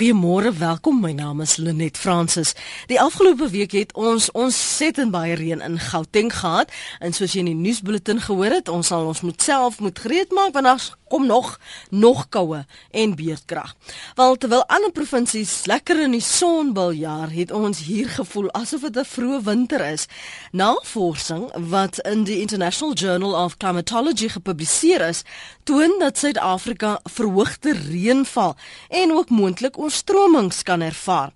Goeiemôre, welkom. My naam is Lenet Fransis. Die afgelope week het ons ontsettend baie reën in Gauteng gehad en soos jy in die nuusbulletin gehoor het, ons sal ons moet self moet gereed maak want daar kom nog nog koue en beerdkrag. Want terwyl ander provinsies lekker in die son wil jaar, het ons hier gevoel asof dit 'n vroeë winter is. Navorsing wat in die International Journal of Climatology gepubliseer is, toon dat Suid-Afrika verhoogde reënval en ook moontlik oorstromings kan ervaar.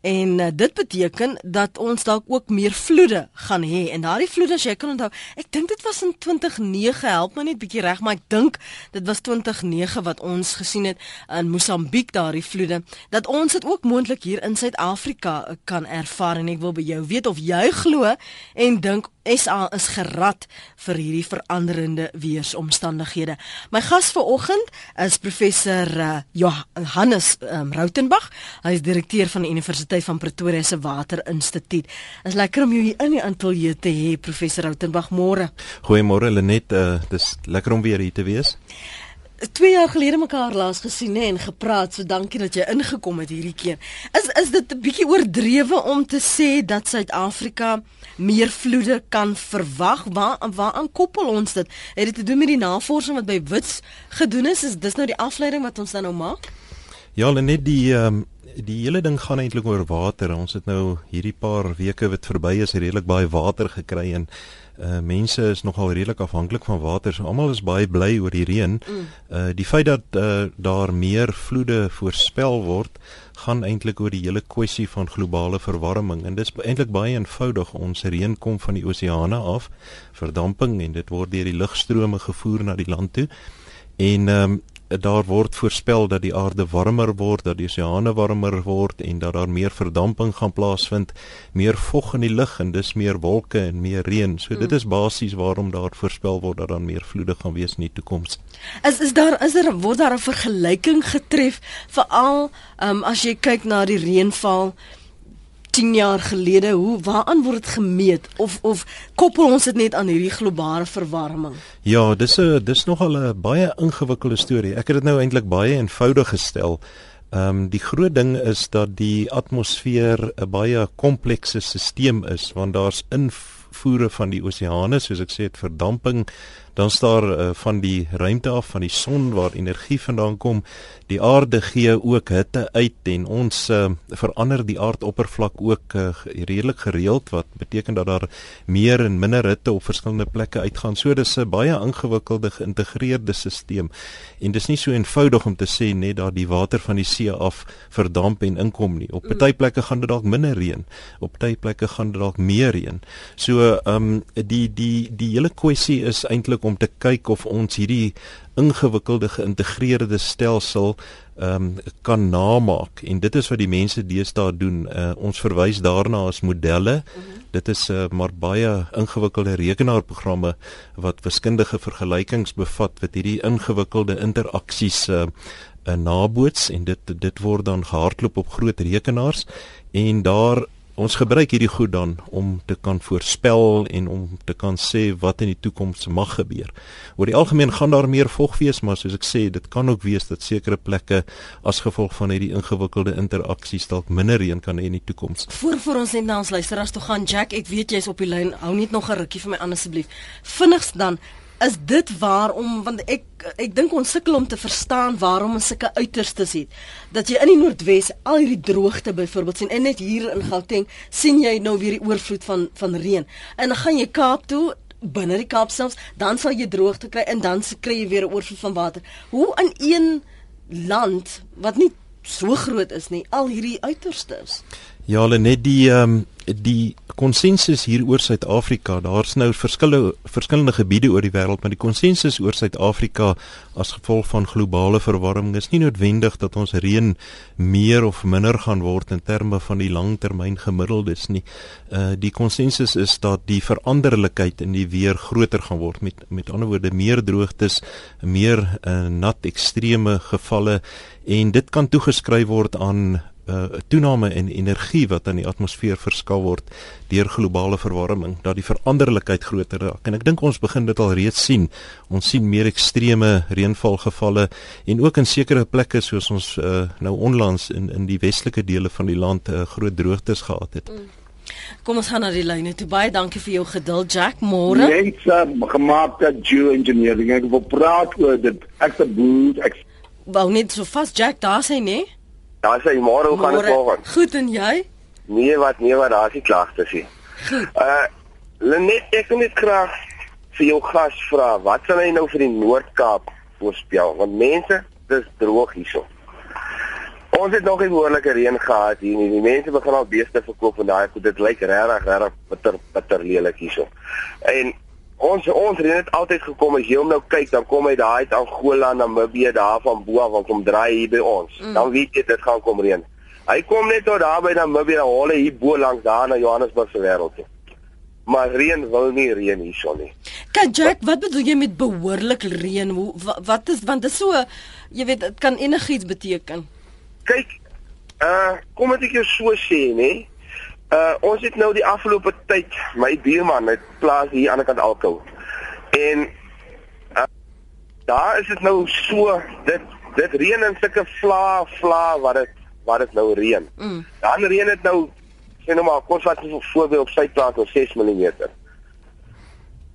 En uh, dit beteken dat ons dalk ook meer vloede gaan hê. En daardie vloede as jy kan onthou, ek dink dit was in 2009, help my net bietjie reg, maar ek dink dit was 2009 wat ons gesien het in Mosambiek daardie vloede, dat ons dit ook moontlik hier in Suid-Afrika uh, kan ervaar en ek wil by jou weet of jy glo en dink SA is gerad vir hierdie veranderende weeromstandighede. My gas vanoggend is professor uh, Johannes um, Rautenbach. Hy is direkteur van die Universiteit van Pretoria se Waterinstituut. Is lekker om jou hier in die ateljee te hê, professor Rautenbach. Môre. Goeiemôre Lenet, uh, dis lekker om weer hier te wees. 2 jaar gelede mekaar laas gesien hè en gepraat, so dankie dat jy ingekom het hierdie keer. Is is dit 'n bietjie oordrewe om te sê dat Suid-Afrika meer vloede kan verwag? Waar waaraan koppel ons dit? Het dit te doen met die navorsing wat by Wits gedoen is? Is dis nou die afleiding wat ons dan nou maak? Ja, net die ehm um, die hele ding gaan eintlik oor water. Ons het nou hierdie paar weke wat verby is redelik baie water gekry en uh mense is nogal redelik afhanklik van water. So almal is baie bly oor die reën. Mm. Uh die feit dat uh daar meer vloede voorspel word, gaan eintlik oor die hele kwessie van globale verwarming en dit is eintlik baie eenvoudig. Ons reën kom van die oseane af, verdamping en dit word deur die lugstrome gevoer na die land toe. En ehm um, daar word voorspel dat die aarde warmer word, dat die oseane warmer word en dat daar meer verdamping gaan plaasvind, meer vog in die lug en dis meer wolke en meer reën. So dit is basies waarom daar voorspel word dat daar meer vloede gaan wees in die toekoms. Is is daar is daar word daar 'n vergelyking getref veral um, as jy kyk na die reënval 10 jaar gelede, hoe waaraan word dit gemeet of of koppel ons dit net aan hierdie globale verwarming? Ja, dis 'n dis nogal 'n baie ingewikkelde storie. Ek het dit nou eintlik baie eenvoudig gestel. Ehm um, die groot ding is dat die atmosfeer 'n baie komplekse stelsel is want daar's invoere van die oseane, soos ek sê, het verdamping dan staar uh, van die ruimte af van die son waar energie vandaan kom die aarde gee ook hitte uit en ons uh, verander die aardoppervlak ook uh, redelik gereeld wat beteken dat daar meer en minder hitte op verskillende plekke uitgaan. So dis 'n baie ingewikkelde geïntegreerde stelsel en dis nie so eenvoudig om te sê net dat die water van die see af verdamp en inkom nie. Op party plekke gaan dit dalk minder reën op party plekke gaan dit dalk meer reën. So ehm um, die die die hele kwessie is eintlik om te kyk of ons hierdie ingewikkelde geïntegreerde stelsel ehm um, kan namaak en dit is wat die mense deesdae doen. Uh, ons verwys daarna as modelle. Mm -hmm. Dit is uh, maar baie ingewikkelde rekenaarprogramme wat wiskundige vergelykings bevat wat hierdie ingewikkelde interaksies uh, uh, naboots en dit dit word dan gehardloop op groot rekenaars en daar ons gebruik hierdie goed dan om te kan voorspel en om te kan sê wat in die toekoms mag gebeur. Oor die algemeen gaan daar meer vog wees, maar soos ek sê, dit kan ook wees dat sekere plekke as gevolg van hierdie ingewikkelde interaksies dalk minder reën kan hê in die toekoms. Voor voor ons net na ons luisteraars toe gaan, Jack, ek weet jy's op die lyn. Hou net nog 'n rukkie vir my aan asseblief. Vinnigs dan is dit waarom want ek ek dink ons sukkel om te verstaan waarom ons sulke uiterstes het. Dat jy in die Noordwes al hierdie droogte byvoorbeeld sien en net hier in Gauteng sien jy nou weer die oorvloed van van reën. En dan gaan jy Kaap toe binne die Kaap selfs dan sal jy droogte kry en dan kry jy weer 'n oorvloed van water. Hoe in een land wat nie so groot is nie al hierdie uiterstes? Ja, hulle net die um, die konsensus hier oor Suid-Afrika, daar's nou verskillende verskillende gebiede oor die wêreld, maar die konsensus oor Suid-Afrika as gevolg van globale verwarming is nie noodwendig dat ons reën meer of minder gaan word in terme van die langtermyn gemiddeldes nie. Uh die konsensus is dat die veranderlikheid in die weer groter gaan word met met ander woorde meer droogtes, meer uh, nat ekstreme gevalle en dit kan toegeskryf word aan uh, toename in energie wat aan die atmosfeer verskaf word deur globale verwarming dat die veranderlikheid groter raak. En ek dink ons begin dit al reeds sien. Ons sien meer ekstreme reënvalgevalle en ook in sekere plekke soos ons uh, nou onlangs in in die westelike dele van die land 'n uh, groot droogtes gehad het. Mm. Kom ons gaan na die lyne. Toe baie dankie vir jou geduld Jack. Môre. Net uh, gemaak dat geo engineering. Ek wil praat oor dit. Ek's 'n boer. Ek wou net so vas Jack daar sê nê? Daar sê môre hoe gaan dit volgens? Goed en jy? Nee, wat nee wat daar is die klagtes hier. Goed. Uh Lenet, ek wil net graag vir jou gas vra, wat sal hy nou vir die Noord-Kaap voorspel? Want mense, dis droog hierso. Ons het nog 'n behoorlike reën gehad hier nie. Die mense begin al beeste verkoop en daai goed dit lyk regtig regtig bitter bitter lelik hierso. En ons ons reën het altyd gekom as jy hom nou kyk, dan kom hy daai uit Angola, Namibië, daar van bo af kom draai hier by ons. Mm. Dan weet jy dit gaan kom reën. Hy kom net tot daar by Namibië, hol hy hier bo langs daar na Johannesburg se wêreld toe. Maar reën wil nie reën hierso nie. Kyk Jack, wat bedoel jy met behoorlik reën? Wat is want dit is so jy weet dit kan enigiets beteken kyk, uh kom ek jou so sê, nê? Uh ons het nou die afgelope tyd my buurman het plaas hier aan die kant Alkou. En uh, daar is dit nou so dit dit reën in sulke vla vla wat dit wat dit nou reën. Mm. Dan reën dit nou sê nou maar kos wat vir voorbeeld op sy plaas op 6 mm.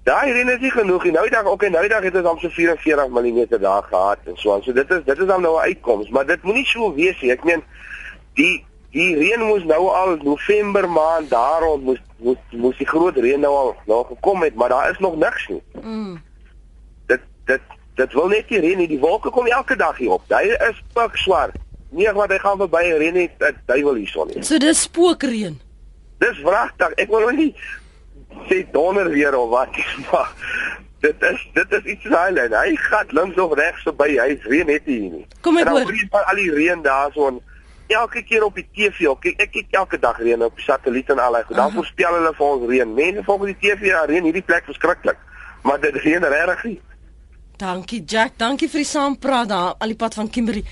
Daai reën is nie genoeg nie. Nou dag ook en nou dag het ons al so 44 mm daar gehad en so aan. So dit is dit is dan nou 'n uitkoms, maar dit moenie so wees nie. Ek meen die die reën moes nou al November maand daarom moes moes moes die groot reën nou al nou gekom het, maar daar is nog niks nie. Mm. Dit dit dit wil net nie reën nie. Die wolke kom elke dag hier op. Hy is pik swart. Nie wat hy gaan verby reën nie, dit duiwel hierson nie. So dis spookreën. Dis wragtig. Ek wil nie sê donder weer of wat maar dit is dit is iets raai en hy gaan links of regs verby hy reën net hier nie kom ek hoor al die reën daarson elke keer op die TV ek kyk ek kyk elke dag reën op satelliet en al hy goed. Dan voorspel hulle vir ons reën. Mense volgens die TV ja, reën hierdie plek verskriklik. Maar dit reën regtig nie. Dankie Jack. Dankie vir die saampraat daar al die pad van Kimberley.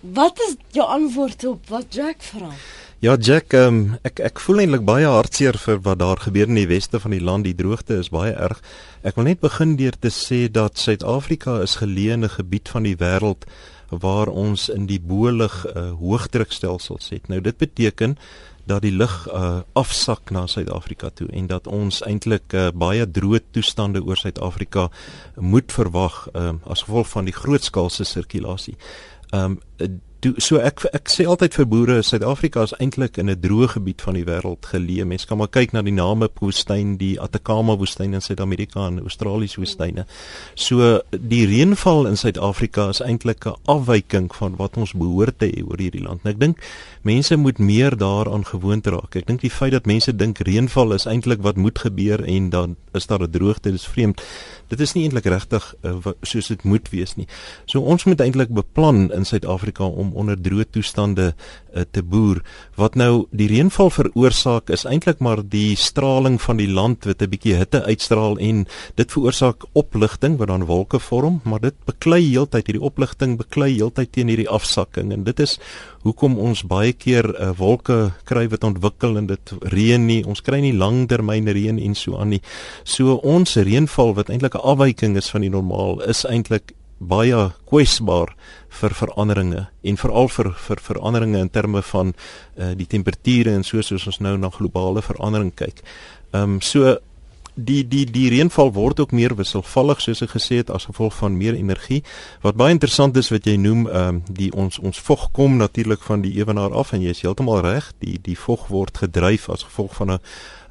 Wat is jou antwoord op wat Jack vra? Ja Jack, um, ek ek voel eintlik baie hartseer vir wat daar gebeur in die weste van die land. Die droogte is baie erg. Ek wil net begin deur te sê dat Suid-Afrika is geleë in 'n gebied van die wêreld waar ons in die boelig uh, hoëdrukstelsels het. Nou dit beteken dat die lug uh, afsak na Suid-Afrika toe en dat ons eintlik uh, baie droë toestande oor Suid-Afrika moet verwag uh, as gevolg van die grootskaalse sirkulasie. Um toe so ek ek sê altyd vir boere Suid-Afrika is eintlik in 'n droë gebied van die wêreld geleë. Mense kan maar kyk na die name woestyn, die Atacama woestyn in Suid-Amerika en Australiese woestyne. So die reënval in Suid-Afrika is eintlik 'n afwyking van wat ons behoort te hê oor hierdie land. En ek dink mense moet meer daaraan gewoond raak. Ek dink die feit dat mense dink reënval is eintlik wat moet gebeur en dan is daar 'n droogte, dis vreemd. Dit is nie eintlik regtig uh, soos dit moet wees nie. So ons moet eintlik beplan in Suid-Afrika om onder droë toestande uh, te boer. Wat nou die reënval veroorsaak is eintlik maar die straling van die land wat 'n bietjie hitte uitstraal en dit veroorsaak opligting wat dan wolke vorm, maar dit beklei heeltyd hierdie opligting beklei heeltyd teen hierdie afsakking en dit is hoekom ons baie keer uh, wolke kry wat ontwikkel en dit reën nie. Ons kry nie langtermyn reën en so aan nie. So ons reënval wat eintlik afwyking is van die normaal is eintlik baie kwesbaar vir veranderinge en veral vir vir veranderinge in terme van uh, die temperature en soos soos ons nou na globale verandering kyk. Ehm um, so die die die reënval word ook meer wisselvallig soos ek gesê het as gevolg van meer energie. Wat baie interessant is wat jy noem ehm um, die ons ons vog kom natuurlik van die ewenaar af en jy is heeltemal reg, die die vog word gedryf as gevolg van 'n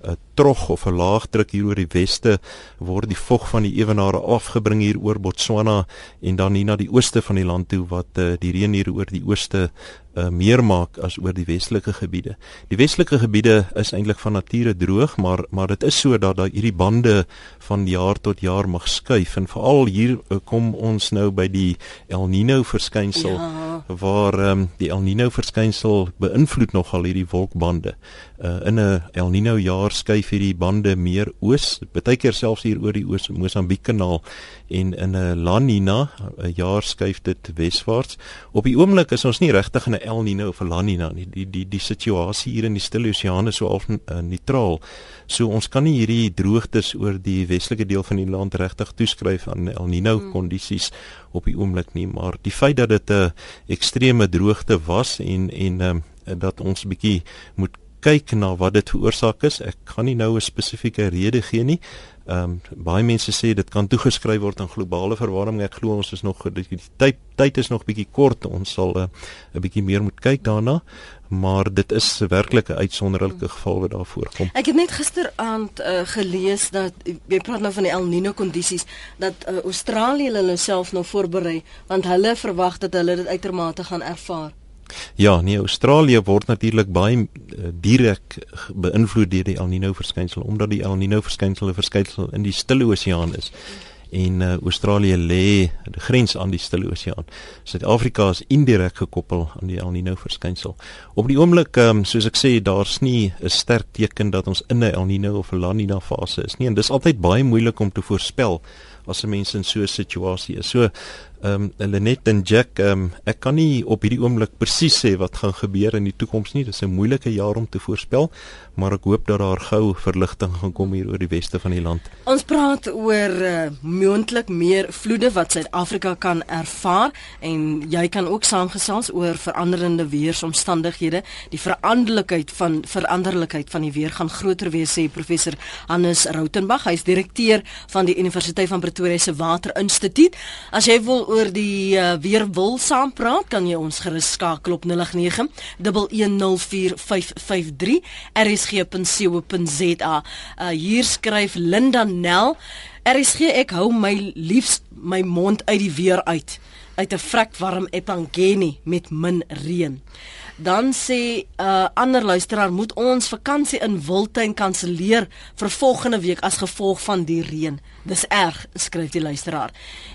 'n trog of 'n laagdruk hier oor die weste word die vog van die ewenare afgebring hier oor Botswana en dan hier na die ooste van die land toe wat uh, die reën hier oor die ooste uh, meer maak as oor die westelike gebiede. Die westelike gebiede is eintlik van nature droog, maar maar dit is so dat daai hierdie bande van jaar tot jaar mag skuif en veral hier uh, kom ons nou by die El Niño verskynsel ja. waar um, die El Niño verskynsel beïnvloed nogal hierdie wolkbande. Uh, in 'n El Niño jaar skuif hierdie bande meer oos, baie keer selfs hier oor die oos Mosambiek kanaal en in 'n La Nina 'n jaar skuif dit weswaarts. Op die oomblik is ons nie regtig in 'n El Nino of 'n La Nina nie. Die die die situasie hier in die Stille Oseaan is so half uh, neutraal. So ons kan nie hierdie droogtes oor die westelike deel van die land regtig toeskryf aan El Nino hmm. kondisies op die oomblik nie, maar die feit dat dit 'n ekstreme droogte was en en um, dat ons bietjie moet kyk na wat dit veroorsaak is. Ek kan nie nou 'n spesifieke rede gee nie. Ehm um, baie mense sê dit kan toegeskryf word aan globale verwarming. Ek glo ons is nog die, die tyd tyd is nog bietjie kort. Ons sal eh, 'n uh, bietjie meer moet kyk daarna. Maar dit is 'n werklike uitsonderlike geval wat daar voorkom. Ek het net gisteraand uh, gelees dat jy praat nou van die El Niño kondisies dat uh, Australië hulle self nou voorberei want hulle verwag dat hulle dit uitermate gaan ervaar. Ja, nee, Australië word natuurlik baie uh, direk beïnvloed deur die El Niño verskynsel omdat die El Niño verskynsel 'n verskynsel in die Stille Oseaan is. En uh, Australië lê die grens aan die Stille Oseaan. Suid-Afrika is indirek gekoppel aan die El Niño verskynsel. Op die oomblik, um, soos ek sê, daar's nie 'n sterk teken dat ons in 'n El Niño of 'n La Niña fase is nie en dis altyd baie moeilik om te voorspel as 'n mens in so 'n situasie is. So ehm um, Lenet en Jack, ehm um, ek kan nie op hierdie oomblik presies sê wat gaan gebeur in die toekoms nie. Dit is 'n moeilike jaar om te voorspel, maar ek hoop dat daar gou verligting gaan kom hier oor die weste van die land. Ons praat oor uh, moontlik meer vloede wat Suid-Afrika kan ervaar en jy kan ook saamgesels oor veranderende weeromstandighede. Die veranderlikheid van veranderlikheid van die weer gaan groter wees sê professor Hannes Rautenbach. Hy is direkteur van die Universiteit van Pretoria se Waterinstituut. As jy wil oor die uh, weer wil saam praat, kan jy ons gerus skakel op 089 1104553 rsg.co.za. Uh, hier skryf Linda Nel RSG ek hou my liefs my mond uit die weer uit uit 'n vrek warm Epangeni met min reën. Dan sê 'n uh, ander luisteraar moet ons vakansie in Wildtuin kanselleer vir volgende week as gevolg van die reën. Dis erg, skryf die luisteraar.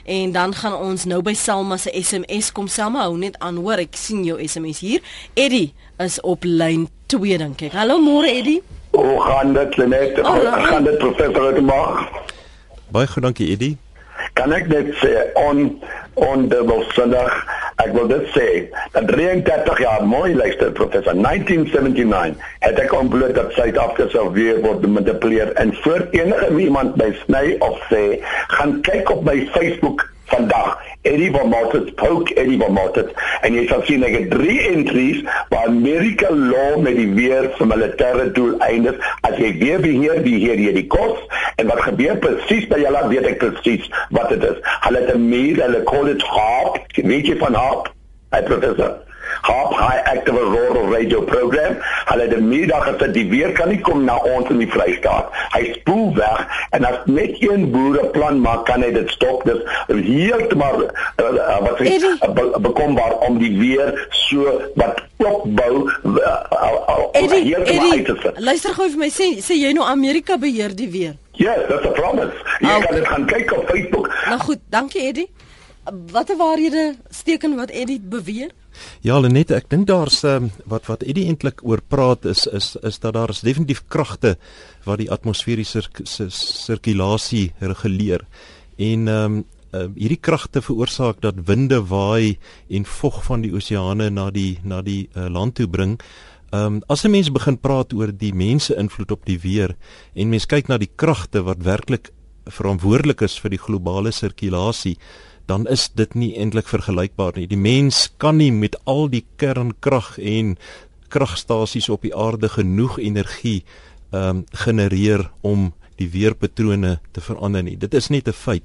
En dan gaan ons nou by Selma se SMS kom. Selma, hou net aan hoor, ek sien jou SMS hier. Eddie is op lyn 2 dink ek. Hallo môre Eddie. Hoe gaan dit Lenet? Oh, gaan dit professor Rutmag? Baie dankie Eddie. Kan ek net sê on on dubbel Sondag ek wil dit sê dat 33 jaar mooi luister professor 1979 het ek ontbloot dat Suid-Afrika sou weer word gemanipuleer. En voor enige iemand by sny of sê gaan kyk op my Facebook vandag. Eddie van Martins poke Eddie van Martins en jy sal sien ek het drie entries waar Amerika law met die weer vir militêre doeleindes as jy weer beheer beheer jy die kos. En wat gebeur presies by julle weet ek presies wat dit is. Hulle het 'n meer hulle call it hop weet jy van hop hy professor Hop High Active Rural Radio Program. Hulle het die middag gesê die weer kan nie kom na ons in die Vrystaat. Hy spoel weg en as net een boer 'n plan maak, kan hy dit stop. Dis heeltemal uh, uh, wat sê uh, bekombaar om die weer so wat opbou Eddie, Eddie, luister gou vir my sê sê jy nou Amerika beheer die weer? Yes, that's a promise. Jy okay. kan dit gaan kyk op Facebook. Nou goed, dankie Eddie. Watter waarhede steken wat Eddie beweer? Ja, Lenet, ek dink daar's um, wat wat Eddie eintlik oor praat is is is dat daar is definitief kragte wat die atmosferiese sirkulasie reguleer. En ehm um, uh, hierdie kragte veroorsaak dat winde waai en vog van die oseane na die na die uh, land toe bring. Ehm um, as 'n mens begin praat oor die mense invloed op die weer en mens kyk na die kragte wat werklik verantwoordelik is vir die globale sirkulasie, dan is dit nie eintlik vergelykbaar nie. Die mens kan nie met al die kernkrag en kragstasies op die aarde genoeg energie ehm um, genereer om die weerpatrone te verander nie. Dit is net 'n feit.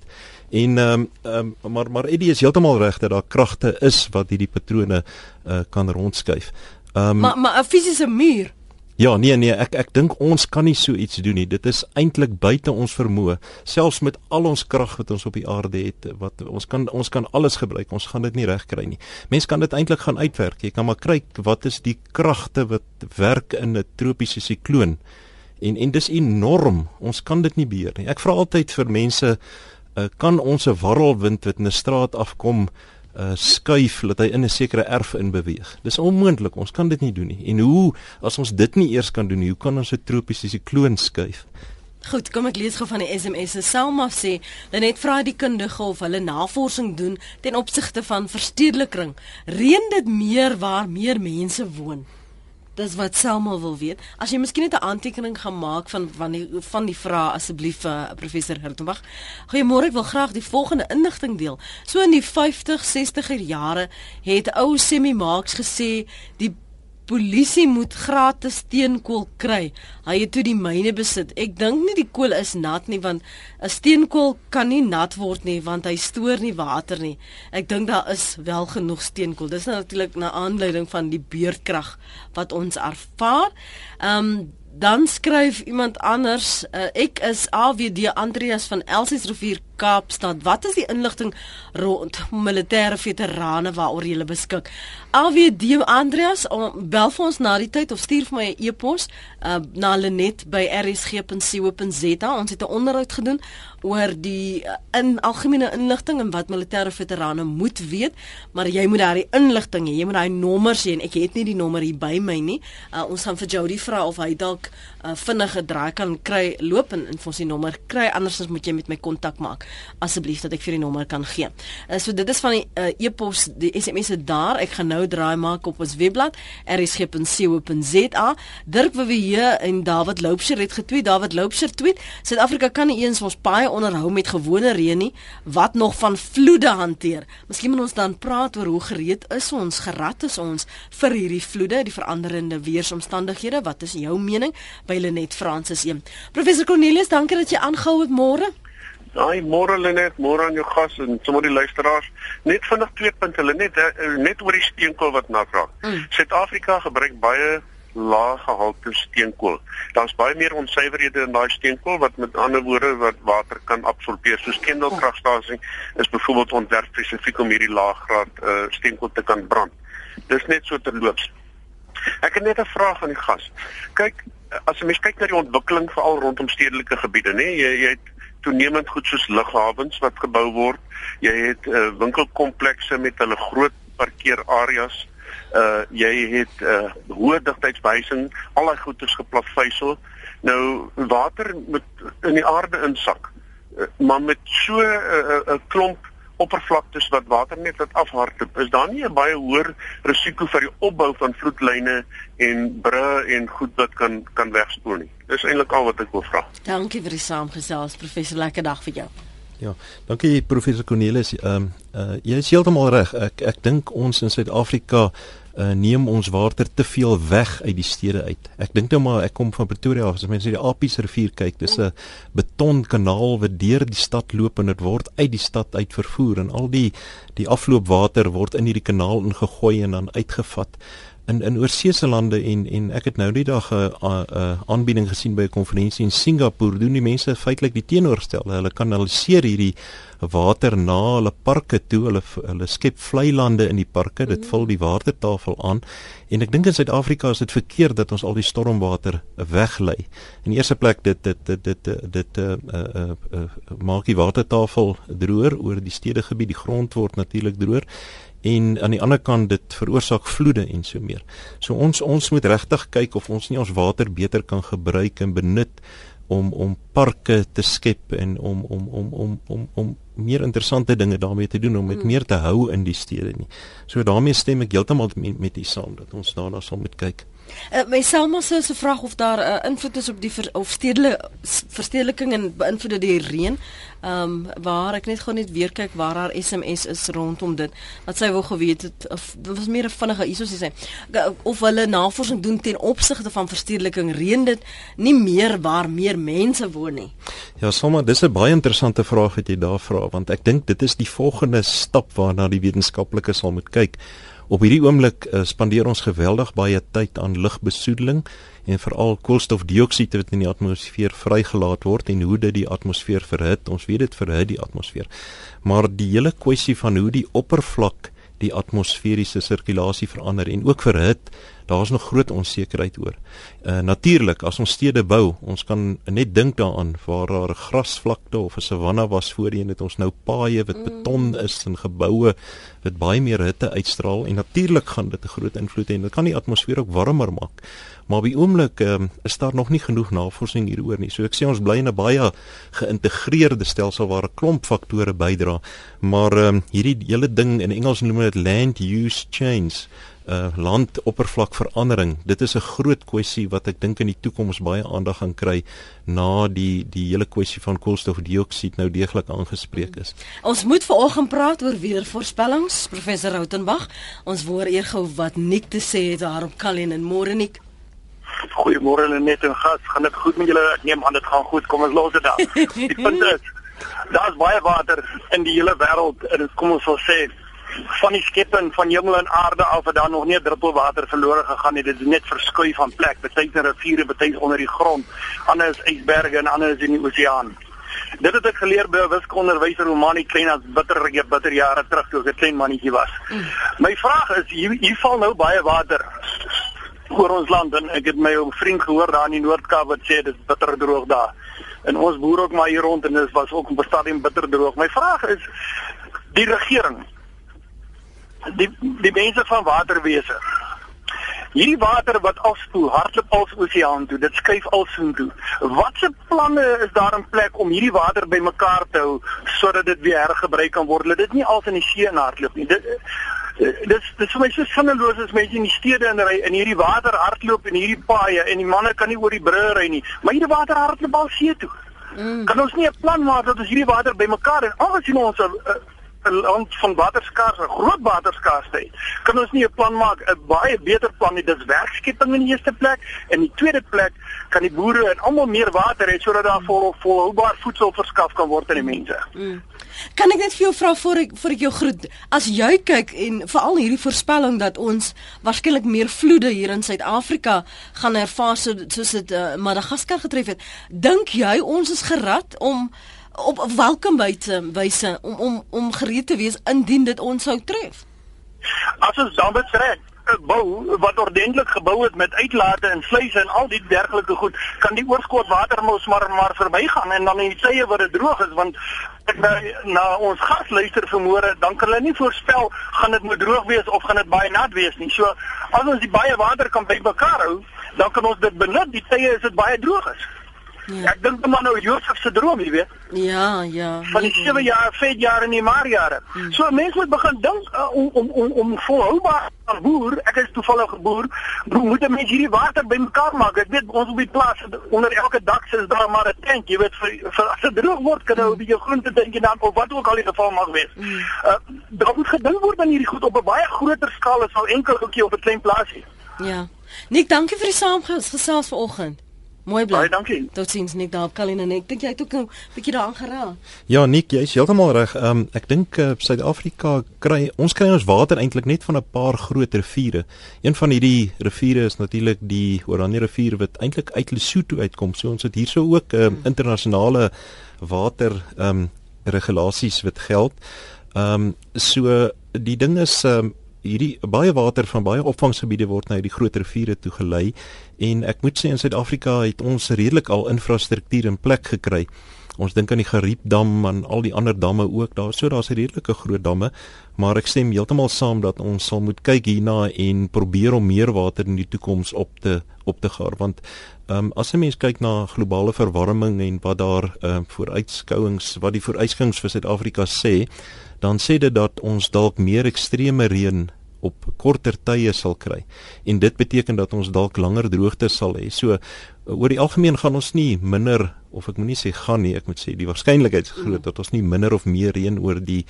En ehm um, ehm um, maar maar Eddie is heeltemal reg dat daar kragte is wat hierdie patrone uh, kan rondskuif. Ehm um, Maar maar 'n fisiese muur Ja, nee nee, ek ek dink ons kan nie so iets doen nie. Dit is eintlik buite ons vermoë, selfs met al ons krag wat ons op die aarde het, wat ons kan ons kan alles gebruik. Ons gaan dit nie regkry nie. Mense kan dit eintlik gaan uitwerk. Jy kan maar kyk wat is die kragte wat werk in 'n tropiese sikloon. En en dis enorm. Ons kan dit nie beheer nie. Ek vra altyd vir mense, uh, kan ons 'n warrelwind wat in 'n straat afkom uh skuif dat hy in 'n sekere erf in beweeg. Dis onmoontlik. Ons kan dit nie doen nie. En hoe as ons dit nie eers kan doen nie, hoe kan ons 'n tropiese sikloon skuif? Goed, kom ek lees gou van die SMS. Selma sê, "Lenet vra die kundige of hulle navorsing doen ten opsigte van verstedeliking. Reën dit meer waar meer mense woon?" Dis wat Selma wil weet. As jy miskien net 'n aantekening gaan maak van van die van die vraag asseblief vir uh, professor Hertenbach. Goeiemôre, ek wil graag die volgende inligting deel. So in die 50, 60er jare het ou Semi Marx gesê die polisie moet gratis steenkool kry. Hy het toe die myne besit. Ek dink nie die kool is nat nie want 'n steenkool kan nie nat word nie want hy stoor nie water nie. Ek dink daar is wel genoeg steenkool. Dis natuurlik na aanleiding van die beurtkrag wat ons ervaar. Ehm um, dan skryf iemand anders uh, ek is AWD Andreas van Elsies rivier Kaapstad wat is die inligting rond militêre veterane waaroor jy beskik? AWD Andreas bel vir ons na die tyd of stuur vir my 'n e e-pos uh, na Lenet by rsg.co.za ons het 'n onderhoud gedoen oor die uh, in algemene inligting en wat militêre veterane moet weet maar jy moet daai inligting hê. Jy moet daai nommers hê en ek het nie die nommer hier by my nie. Uh, ons gaan vir Jody vra of hy dalk uh, vinnige draai kan kry loop en, en vir ons die nommer kry. Andersins moet jy met my kontak maak asseblief dat ek vir die nommer kan gee. Uh, so dit is van die uh, e-pos die SMS se daar ek gaan nou draai maak op ons webblad rsg.co.za Dirk Wewe en David Loubser het getweet David Loubser tweet Suid-Afrika kan nie eens ons baie onderhou met gewone reën nie wat nog van vloede hanteer. Miskien moet ons dan praat oor hoe gereed is ons gerad is ons vir hierdie vloede die veranderende weeromstandighede wat is jou mening by Lenet Francis 1. Professor Cornelius, dankie dat jy aangehou het môre. Ai, môre Lenet, môre aan jou gas en sommer die luisteraars. Net vinnig twee punte Lenet, net oor die steenkool wat navra. Mm. Suid-Afrika mm. gebruik baie lae gehalte steenkool. Daar's baie meer onsuiverhede in daai steenkool wat met ander woorde wat water kan absorbeer. Soos Kendal kragstasie is byvoorbeeld ontwerp spesifiek om hierdie lae graad uh, steenkool te kan brand. Dis net so terloops. Ek het net 'n vraag aan die gas. Kyk, as jy mens kyk na die ontwikkeling veral rondom stedelike gebiede, nê, jy jy het toenemend goed soos lughawens wat gebou word. Jy het uh, winkelkomplekse met hulle groot parkeerareas. Uh jy het uh hoë digtheidsbehuising, al daai goederes geplatveisel. Nou water met in die aarde insak. Uh, maar met so 'n uh, uh, klomp oppervlaktes wat water net wat afhardloop, is daar nie 'n baie hoër risiko vir die opbou van vloedlyne en brûe en goed wat kan kan wegspoel nie. Dis eintlik al wat ek wil vra. Dankie vir die saamgesels, professor. Lekker dag vir jou. Ja, dankie professor Cornelis. Ehm um, uh, jy is heeltemal reg. Ek ek dink ons in Suid-Afrika uh, neem ons water te veel weg uit die stede uit. Ek dink nou maar ek kom van Pretoria af. As mense die Apies rivier kyk, dis 'n betonkanaal wat deur die stad loop en dit word uit die stad uit vervoer en al die die afloopwater word in hierdie kanaal ingegooi en dan uitgevat in in oorseese lande en en ek het nou die dag 'n 'n aanbieding gesien by 'n konferensie in Singapore doen die mense feitelik die teenoorstelde hulle kanaliseer hierdie water na hulle parke toe hulle hulle skep vlei lande in die parke dit vul die watertafel aan. En ek dink in Suid-Afrika is dit verkeerd dat ons al die stormwater weglei. In eerste plek dit dit dit dit dit, dit uh, uh, uh, uh, maak die watertafel droër oor die stedegebied die grond word natuurlik droër en aan die ander kant dit veroorsaak vloede en so meer. So ons ons moet regtig kyk of ons nie ons water beter kan gebruik en benut om om parke te skep en om om om om om om meer interessante dinge daarmee te doen om met hmm. meer te hou in die stede nie. So daarmee stem ek heeltemal met, met u saam dat ons daarna sal moet kyk. Uh, my Selma sê se vraag of daar 'n uh, eh, invloed is op die ver, of stedelike verstedeliking en beïnvloed die reën. Ehm um, waar ek net gou net weer kyk waar haar SMS is rondom dit. Dat sy wou geweet het of dit was meer 'n vinnige hierso sê of hulle navorsing doen ten opsigte van verstedeliking reën dit nie meer waar meer mense woon nie. Ja, sommer dis 'n baie interessante vraag wat jy daar vra want ek dink dit is die volgende stap waarna die wetenskaplikes sal moet kyk. Op hierdie oomblik uh, spandeer ons geweldig baie tyd aan lugbesoedeling en veral koolstofdioksied wat in die atmosfeer vrygelaat word en hoe dit die atmosfeer verhit. Ons weet dit verhit die atmosfeer. Maar die hele kwessie van hoe die oppervlak die atmosferiese sirkulasie verander en ook verhit daar's nog groot onsekerheid oor. Uh natuurlik, as ons stede bou, ons kan net dink daaraan waar daar 'n grasvlakte of 'n savanna was voorheen, het ons nou paaie wat beton is en geboue wat baie meer hitte uitstraal en natuurlik gaan dit 'n groot invloed hê en dit kan die atmosfeer ook warmer maak. Maar op die oomblik um, is daar nog nie genoeg navorsing hieroor nie. So ek sê ons bly in 'n baie geïntegreerde stelsel waar 'n klomp faktore bydra. Maar um, hierdie hele ding in Engels noem dit land use change uh landoppervlakverandering. Dit is 'n groot kwessie wat ek dink in die toekoms baie aandag gaan kry na die die hele kwessie van koolstofdioksied nou deeglik aangespreek is. Ons moet vanoggend praat oor weervoorspellings, professor Rautenbach. Ons hoor eers gou wat Nik te sê het daarop Kalien en môre Nik. Goeiemôre net en gas, gaan dit goed met julle? Ek neem aan dit gaan goed. Kom ons los dit dan. Die punt is daar's baie water in die hele wêreld en kom ons sal sê van die skepping van hemel en aarde af het daar nog nie 'n druppel water verlore gegaan nie. Dit is net verskuif van plek. Party is riviere, is onder die grond, ander is ysberge en ander is in die oseaan. Dit het ek geleer by 'n wiskundeonderwyser Romani Klein as bitter bitter jare terug toe ek 'n klein mannetjie was. Mm. My vraag is hier hier val nou baie water oor ons land en ek het my ou vriend gehoor daar in die Noord-Kaap wat sê dit is bitter droog daar. En ons boer ook maar hier rond en dit was ook op 'n stadium bitter droog. My vraag is die regering die die mense van waterwese. Hierdie water wat afspoel hardloop als oseaan toe, dit skuif alsoen toe. Watse planne is daar in plek om hierdie water bymekaar te hou sodat dit weer hergebruik kan word? Dit nie als in die see hardloop nie. Dit dis dis vir my so sinneloos as mense in die stede in ry en hierdie water hardloop en hierdie paaie en die manne kan nie oor die brûe ry nie. Maar hierdie water hardloop al see toe. Mm. Kan ons nie 'n plan maak dat ons hierdie water bymekaar en alsien ons 'n 'n land van waterskaars, 'n groot waterskaarsheid. Kan ons nie 'n plan maak, 'n baie beter plan nie. Dis werkskeping in die eerste plek en in die tweede plek kan die boere en almal meer water hê sodat daar vol volhoubaar voedsel verskaf kan word aan die mense. Mm. Kan ek net vir jou vra voor ek voor ek jou groet? As jy kyk en veral hierdie voorspelling dat ons waarskynlik meer vloede hier in Suid-Afrika gaan ervaar so, soos dit uh, Madagaskar getref het, dink jy ons is gerad om op welkom wyse wyse om om om gereed te wees indien dit ons sou tref. As ons dan betrek bou wat ordentlik gebou het met uitlate en sluise en al die dergelike goed, kan die oorskot water mos maar maar verbygaan en dan in die tye wat dit droog is want ek na, na ons gas luister vanmôre, dan kan hulle nie voorspel gaan dit moet droog wees of gaan dit baie nat wees nie. So as ons die baie water kan bymekaar hou, dan kan ons dit benut die tye as dit baie droog is. Ja. Ek dink maar nou Josef se droom, jy weet. Ja, ja. Van die 7 jaar, 5 jaar en die maar jare. Hmm. So mense moet begin dink uh, om om om om volhoubaar te boer. Ek is toevallig geboer. Hoe moet mense hierdie water bymekaar maak? Ek weet ons op die plaas onder elke dak is daar maar 'n tank, jy weet vir, vir as dit droog word kan nou 'n bietjie groente dink en dan of wat ook al die geval mag wees. Hmm. Uh daar moet gedink word aan hierdie goed op 'n baie groter skaal as al enkel ookie op 'n klein plaasie. Ja. Nik, dankie vir die saamgesels vanoggend. Mooi bly. Baie dankie. Totsiens Nik daar op Kalina en ek dink jy het ook 'n bietjie daaraan geraak. Ja, Nik, jy is heeltemal reg. Ehm um, ek dink uh, Suid-Afrika kry ons kry ons water eintlik net van 'n paar groot riviere. Een van hierdie riviere is natuurlik die Oranje rivier wat eintlik uit Lesotho uitkom. So ons het hierso ook hmm. internasionale water ehm um, regulasies wat geld. Ehm um, so die ding is ehm um, hierdie baie water van baie opvangsgebiede word na hierdie groot riviere toe gelei en ek moet sê in Suid-Afrika het ons redelik al infrastruktuur in plek gekry. Ons dink aan die Geriepdam en al die ander damme ook. Daar so daar's redelike groot damme, maar ek stem heeltemal saam dat ons sal moet kyk hierna en probeer om meer water in die toekoms op te op te gaar want ehm um, as 'n mens kyk na globale verwarming en wat daar ehm uh, vooruitskouings wat die vooruitskouings vir Suid-Afrika sê, dan sê dit dat ons dalk meer ekstreme reën op korter tye sal kry. En dit beteken dat ons dalk langer droogte sal hê. So oor die algemeen gaan ons nie minder of ek moenie sê gaan nie, ek moet sê die waarskynlikheid is groot mm. dat ons nie minder of meer reën oor die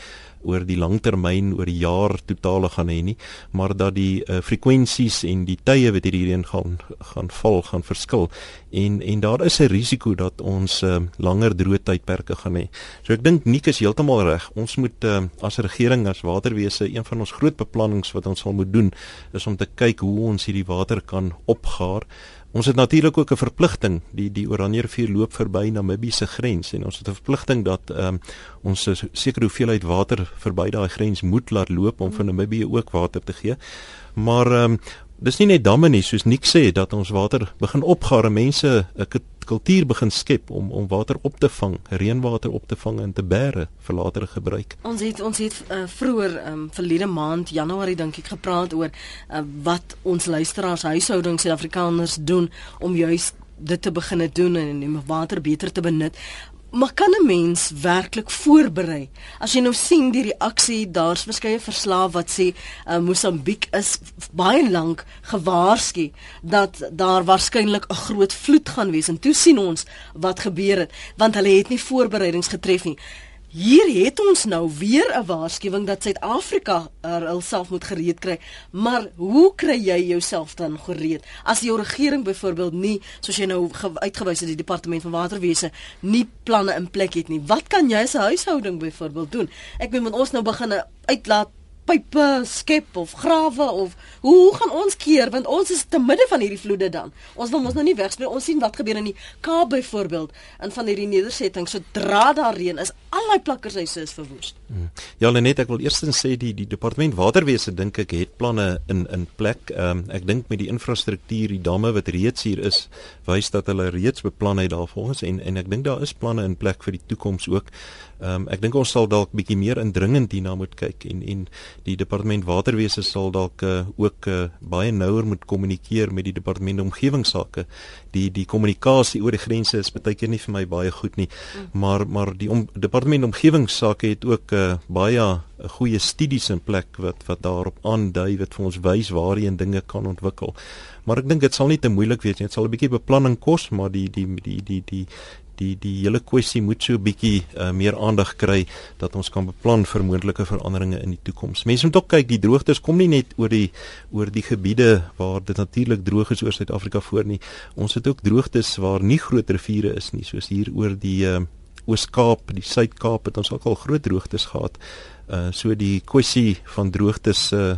oor die langtermyn oor die jaar totale gaan hê nie, maar dat die uh, frekwensies en die tye wat hierdie reën gaan gaan val gaan verskil. En en daar is 'n risiko dat ons uh, langer droë tydperke gaan hê. So ek dink Nik is heeltemal reg. Ons moet uh, as regering as waterwese een van ons groot beplannings wat ons sal moet doen is om te kyk hoe ons hierdie water kan opgaar. Ons het natuurlik ook 'n verpligting. Die die Oranje rivier loop verby Namibië se grens en ons het 'n verpligting dat ehm um, ons 'n sekere hoeveelheid water verby daai grens moet laat loop om vir Namibië ook water te gee. Maar ehm um, dis nie net damme nie soos Nik sê dat ons water begin opgaar mense 'n kultuur begin skep om om water op te vang, reënwater op te vang en te bære vir latere gebruik. Ons het ons het uh, vroeër um, verlede maand Januarie dink ek gepraat oor uh, wat ons luisteraars huishoudings Suid-Afrikaners doen om juis dit te begine doen en om water beter te benut. Maar kan 'n mens werklik voorberei? As jy nou sien die reaksie, daar's verskeie verslae wat sê uh, Mosambiek is baie lank gewaarsku dat daar waarskynlik 'n groot vloed gaan wees en toe sien ons wat gebeur het, want hulle het nie voorbereidings getref nie. Hier het ons nou weer 'n waarskuwing dat Suid-Afrika hulself moet gereed kry. Maar hoe kry jy jouself dan gereed? As jou regering byvoorbeeld nie, soos jy nou uitgewys het die departement van waterwese, nie planne in plek het nie. Wat kan jy as 'n huishouding byvoorbeeld doen? Ek bedoel ons nou begin uitlaat pype skep of grawe of hoe, hoe gaan ons keer want ons is te midde van hierdie vloede dan. Ons wil mos nou nie wegspring. Ons sien wat gebeur in die Kaap byvoorbeeld in van hierdie nedersettings sodra daar reën is, al daai plakkershuise is verwoes. Hmm. Ja, net ek wil eerstens sê die die departement waterwese dink ek het planne in in plek. Ehm um, ek dink met die infrastruktuur, die damme wat reeds hier is, wys dat hulle reeds beplan het daarvolgens en en ek dink daar is planne in plek vir die toekoms ook. Ehm um, ek dink ons sal dalk bietjie meer indringend hierna moet kyk en en die departement waterwese sal dalk uh, ook uh, baie nouer moet kommunikeer met die departement omgewingsake. Die die kommunikasie oor die grense is baie keer nie vir my baie goed nie. Maar maar die om, departement omgewingsake het ook uh, baie goeie studies in plek wat wat daarop aandui wat vir ons wys waarheen dinge kan ontwikkel. Maar ek dink dit sal nie te moeilik wees nie. Dit sal 'n bietjie beplanning kos, maar die die die die die die die hele kwessie moet so 'n bietjie uh, meer aandag kry dat ons kan beplan vir moontlike veranderinge in die toekoms. Mense moet ook kyk, die droogtes kom nie net oor die oor die gebiede waar dit natuurlik droog is oor Suid-Afrika voor nie. Ons het ook droogtes waar nie groot riviere is nie, soos hier oor die uh, Oos-Kaap, die Suid-Kaap het ons ook al groot droogtes gehad. Uh so die kwessie van droogtes uh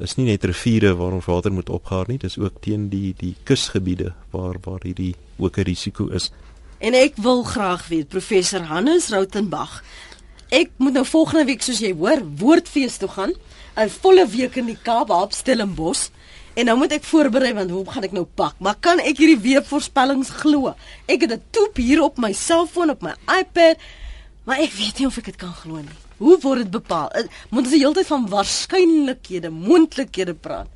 is nie net riviere waar ons water moet opgaar nie, dis ook teen die die kusgebiede waar waar hierdie ook 'n risiko is. En ek wil graag weet professor Hannes Rautenbach. Ek moet nou volgende week soos jy hoor, woordfees toe gaan. 'n Volle week in die Kaap op Stellenbosch. En nou moet ek voorberei want hoe gaan ek nou pak? Maar kan ek hierdie weervoorspellings glo? Ek het dit toep hier op my selfoon op my iPad, maar ek weet nie of ek dit kan glo nie. Hoe word dit bepaal? Eh, moet ons die hele tyd van waarskynlikhede, moontlikhede praat?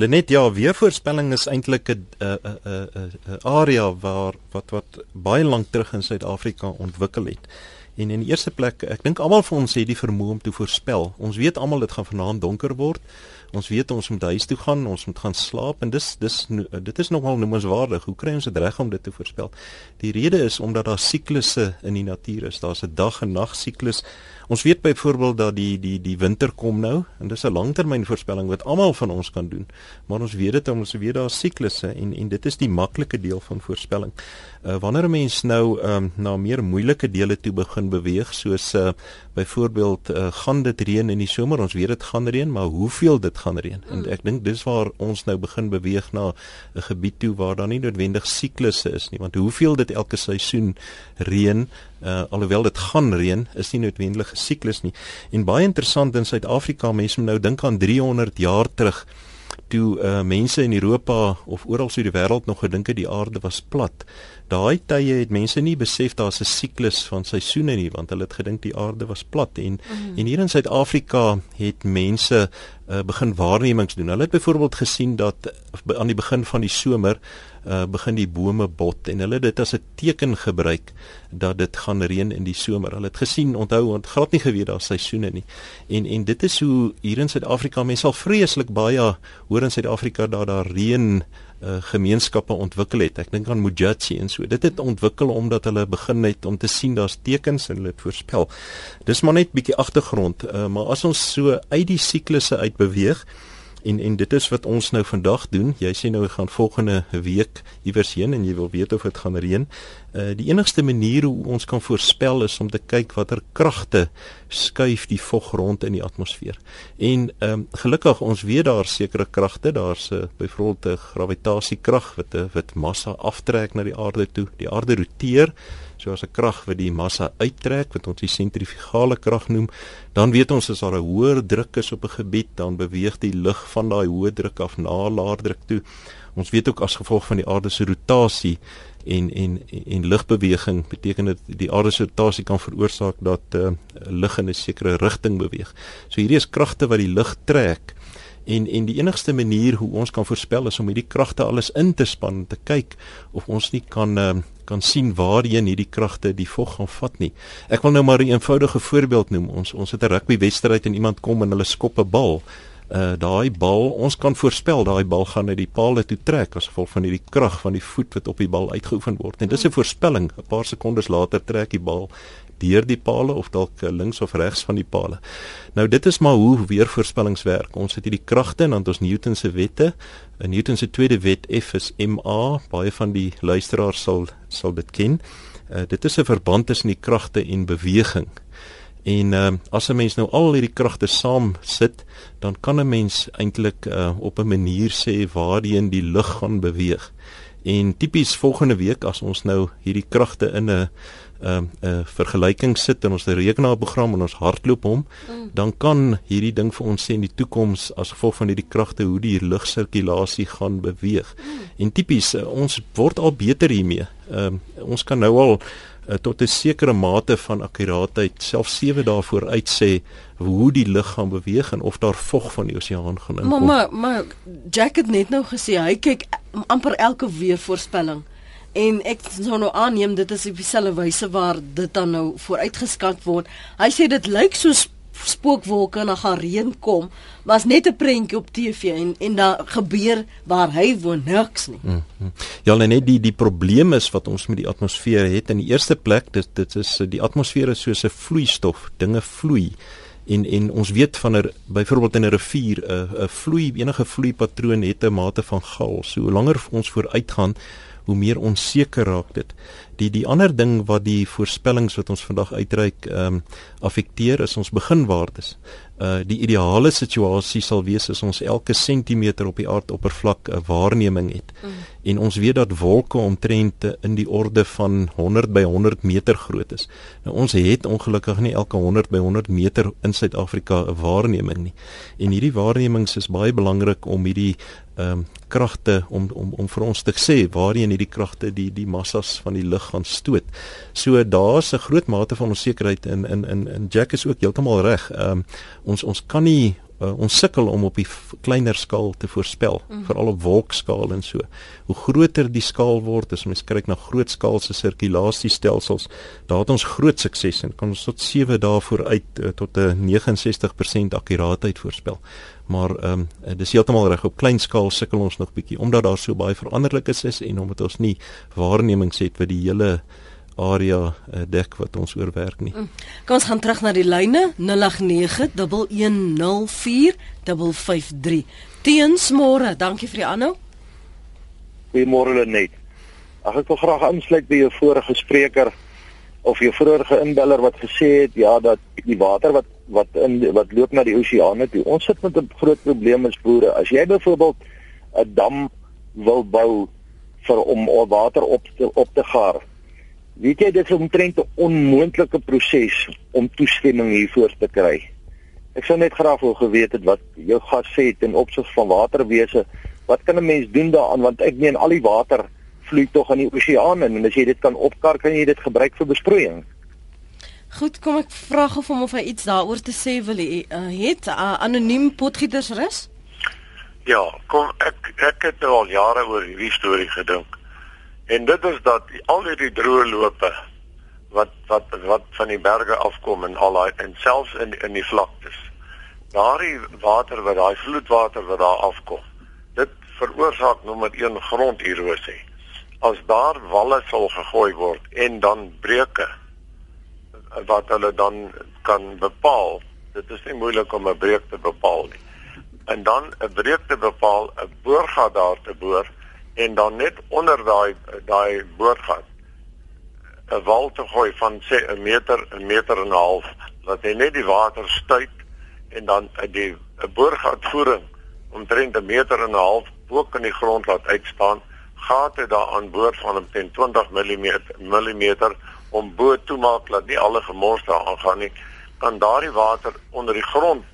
Lenet ja, weervoorspelling is eintlik 'n 'n 'n area waar wat wat baie lank terug in Suid-Afrika ontwikkel het. En in die eerste plek, ek dink almal van ons het die vermoë om te voorspel. Ons weet almal dit gaan vanaand donker word. Ons weet ons moet huis toe gaan, ons moet gaan slaap en dis dis dit is nogal noemenswaardig. Hoe kry ons dit reg om dit te voorspel? Die rede is omdat daar siklusse in die natuur is. Daar's 'n dag en nag siklus Ons weet byvoorbeeld dat die die die winter kom nou en dis 'n langtermynvoorspelling wat almal van ons kan doen. Maar ons weet dit ons weet daar siklusse en en dit is die maklike deel van voorspelling. Uh wanneer 'n mens nou um, na meer moeilike dele toe begin beweeg soos uh byvoorbeeld uh, gaan dit reën in die somer? Ons weet dit gaan reën, maar hoeveel dit gaan reën? En mm. ek dink dis waar ons nou begin beweeg na 'n gebied toe waar daar nie noodwendig siklusse is nie, want hoeveel dit elke seisoen reën uh, alhoewel dit gaan reën, is nie noodwendig 'n siklus nie. En baie interessant in Suid-Afrika, mense moet nou dink aan 300 jaar terug toe uh, mense in Europa of oral so die wêreld nog gedink het die aarde was plat. Daai tye het mense nie besef daar's 'n siklus van seisoene nie, want hulle het gedink die aarde was plat en mm -hmm. en hier in Suid-Afrika het mense uh, begin waarnemings doen. Hulle het byvoorbeeld gesien dat uh, aan die begin van die somer uh, begin die bome bot en hulle dit as 'n teken gebruik dat dit gaan reën in die somer. Hulle het gesien, onthou, want glad nie geweet daar seisoene nie. En en dit is hoe hier in Suid-Afrika mense al vreeslik baie hoor in Suid-Afrika dat daar reën uh, gemeenskappe ontwikkel het. Ek dink aan Mujatsi en so. Dit het ontwikkel omdat hulle begin het om te sien daar's tekens en hulle het voorspel. Dis maar net bietjie agtergrond, uh, maar as ons so uit die siklusse uit beweeg, En en dit is wat ons nou vandag doen. Jy sê nou gaan volgende week iewers heen en jy wil weet of dit gaan reën. Uh die enigste manier hoe ons kan voorspel is om te kyk watter kragte skuif die vog rond in die atmosfeer. En ehm um, gelukkig ons weet daar sekere kragte, daar's 'n uh, byvoorbeeld 'n gravitasiekrag wat 'n wat massa aftrek na die aarde toe. Die aarde roteer soos 'n krag wat die massa uittrek wat ons die sentrifugale krag noem, dan weet ons as daar 'n hoër druk is op 'n gebied, dan beweeg die lug van daai hoë druk af na laer druk toe. Ons weet ook as gevolg van die aarde se rotasie en en en lugbeweging beteken dit die aarde se rotasie kan veroorsaak dat uh, lug in 'n sekere rigting beweeg. So hierdie is kragte wat die lug trek en en die enigste manier hoe ons kan voorspel is om hierdie kragte alles in te span te kyk of ons nie kan uh, kan sien waarheen hierdie kragte die vog gaan vat nie. Ek wil nou maar 'n eenvoudige voorbeeld noem. Ons ons het 'n rugby wedstryd en iemand kom en hulle skop 'n bal. Uh daai bal, ons kan voorspel daai bal gaan uit die paal toe trek as gevolg van hierdie krag van die voet wat op die bal uitgeoefen word. En dis 'n voorspelling. 'n Paar sekondes later trek die bal deur die palle of dalk eh, links of regs van die palle. Nou dit is maar hoe weervoorspellings werk. Ons het hierdie kragte en dan ons Newton se wette. In Newton se tweede wet F is ma. Baie van die luisteraars sal sal dit ken. Uh, dit is 'n verband tussen die kragte en beweging. En uh, as 'n mens nou al hierdie kragte saam sit, dan kan 'n mens eintlik uh, op 'n manier sê waarheen die lug gaan beweeg. En tipies volgende week as ons nou hierdie kragte in 'n 'n uh, 'n uh, vergelyking sit in ons rekenaarprogram en ons hardloop hom, mm. dan kan hierdie ding vir ons sê in die toekoms as gevolg van hierdie kragte hoe die lugsirkulasie gaan beweeg. Mm. En tipies uh, ons word al beter hiermee. Ehm uh, ons kan nou al uh, tot 'n sekere mate van akkuraatheid self 7 dae vooruit sê hoe die lug gaan beweeg en of daar vog van die oseaan gaan inkom. Maar maar Jack het net nou gesê hy kyk amper elke weervoorspelling en ek sou nou aanneem dit is op dieselfde wyse waar dit dan nou vooruitgeskat word. Hy sê dit lyk soos spookwolke en dan gaan reën kom, maar is net 'n prentjie op TV en en daar gebeur waar hy woon niks nie. Mm -hmm. Ja, net die die probleem is wat ons met die atmosfeer het in die eerste plek, dit dit is die atmosfeer is soos 'n vloeistof, dinge vloei en en ons weet van 'n byvoorbeeld in 'n rivier 'n 'n vloei enige vloeipatroon het 'n mate van gal. So hoe langer ons vooruit gaan, hoe meer onseker raak dit. Die die ander ding wat die voorspellings wat ons vandag uitreik ehm um, affekteer is ons beginwaardes. Uh die ideale situasie sal wees as ons elke sentimeter op die aardoppervlak 'n waarneming het. Mm. En ons weet dat wolke omtrent in die orde van 100 by 100 meter groot is. Nou ons het ongelukkig nie elke 100 by 100 meter in Suid-Afrika 'n waarneming nie. En hierdie waarnemings is baie belangrik om hierdie ehm um, kragte om om om vir ons te sê waarheen hierdie kragte die die massas van die lug gaan stoot. So daar's 'n groot mate van onsekerheid in in in in Jack is ook heeltemal reg. Ehm um, ons ons kan nie uh, ons sukkel om op die kleiner skaal te voorspel, mm. veral op wolkskaal en so. Hoe groter die skaal word, as mens kyk na grootskaalse sirkulasiestelsels, daar het ons groot sukses en kan ons tot 7 dae vooruit uh, tot 'n 69% akkuraatheid voorspel maar ehm um, dis heeltemal reg op klein skaal sukkel ons nog bietjie omdat daar so baie veranderlikes is en omdat ons nie waarnemings het wat die hele area uh, dek wat ons oorwerk nie. Mm. Kom ons gaan terug na die lyne 0891104553. Teens môre, dankie vir die aanhou. Goeiemôre Lenet. Ag ek wil graag aansluit by jou vorige spreker of jou vorige inbeller wat gesê het ja dat die water wat wat in wat loop na die oseane toe. Ons sit met 'n groot probleem as boere. As jy byvoorbeeld 'n dam wil bou vir om water op te op te gaar. Weet jy dit is omtrent 'n onmoontlike proses om toestemming hiervoor te kry. Ek sou net graag wou geweet het wat jou gas sê ten opsig van waterwese. Wat kan 'n mens doen daaraan want ek meen al die water vloei tog in die oseaan in en as jy dit kan opkar kan jy dit gebruik vir besproeiing. Goed, kom ek vra of hom of hy iets daaroor te sê wil hê. Uh, het uh, anoniem potgietersrus? Ja, kom ek ek het nou al jare oor hierdie storie gedink. En dit is dat al hierdie droë lope wat wat wat van die berge afkom en al daai en selfs in in die vlaktes. Daardie water wat daai vloedwater wat daar afkom. Dit veroorsaak nommer 1 gronderosie. As daar walle sal gegooi word en dan breuke wat hulle dan kan bepaal. Dit is nie moeilik om 'n breuk te bepaal nie. En dan 'n breuk te bepaal, 'n boorgat daar te boor en dan net onder daai daai boorgat 'n wal te gooi van sê 'n meter, 'n meter en 'n half, dat hy net die water stuit en dan die 'n boorgatvoering omtrent 'n meter en 'n half bo in die grond laat uitstaan, gate daar aan boord van omtrent 20 mm millimeter om bo toe maak dat nie alle gemors daar aangaan nie, kan daardie water onder die grond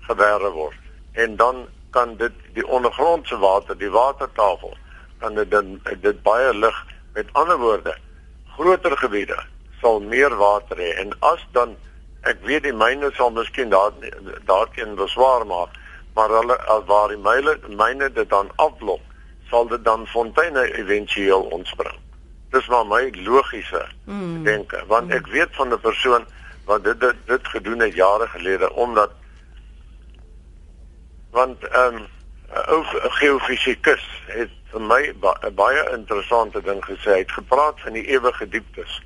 gewerwe word. En dan kan dit die ondergrondse water, die watertafel, kan dit dan dit baie lig. Met ander woorde groter gebiede sal meer water hê. En as dan ek weet die myne sal miskien daar daarteen beswaar maak maar hulle as waar die myle myne dit dan afblok sal dit dan fonteine éventueel ontspring. Dis maar my logiese mm. denke want ek weet van 'n persoon wat dit dit, dit gedoen het jare gelede omdat want ehm um, 'n geofisikus het vir my 'n ba baie interessante ding gesê. Hy het gepraat van die ewige dieptes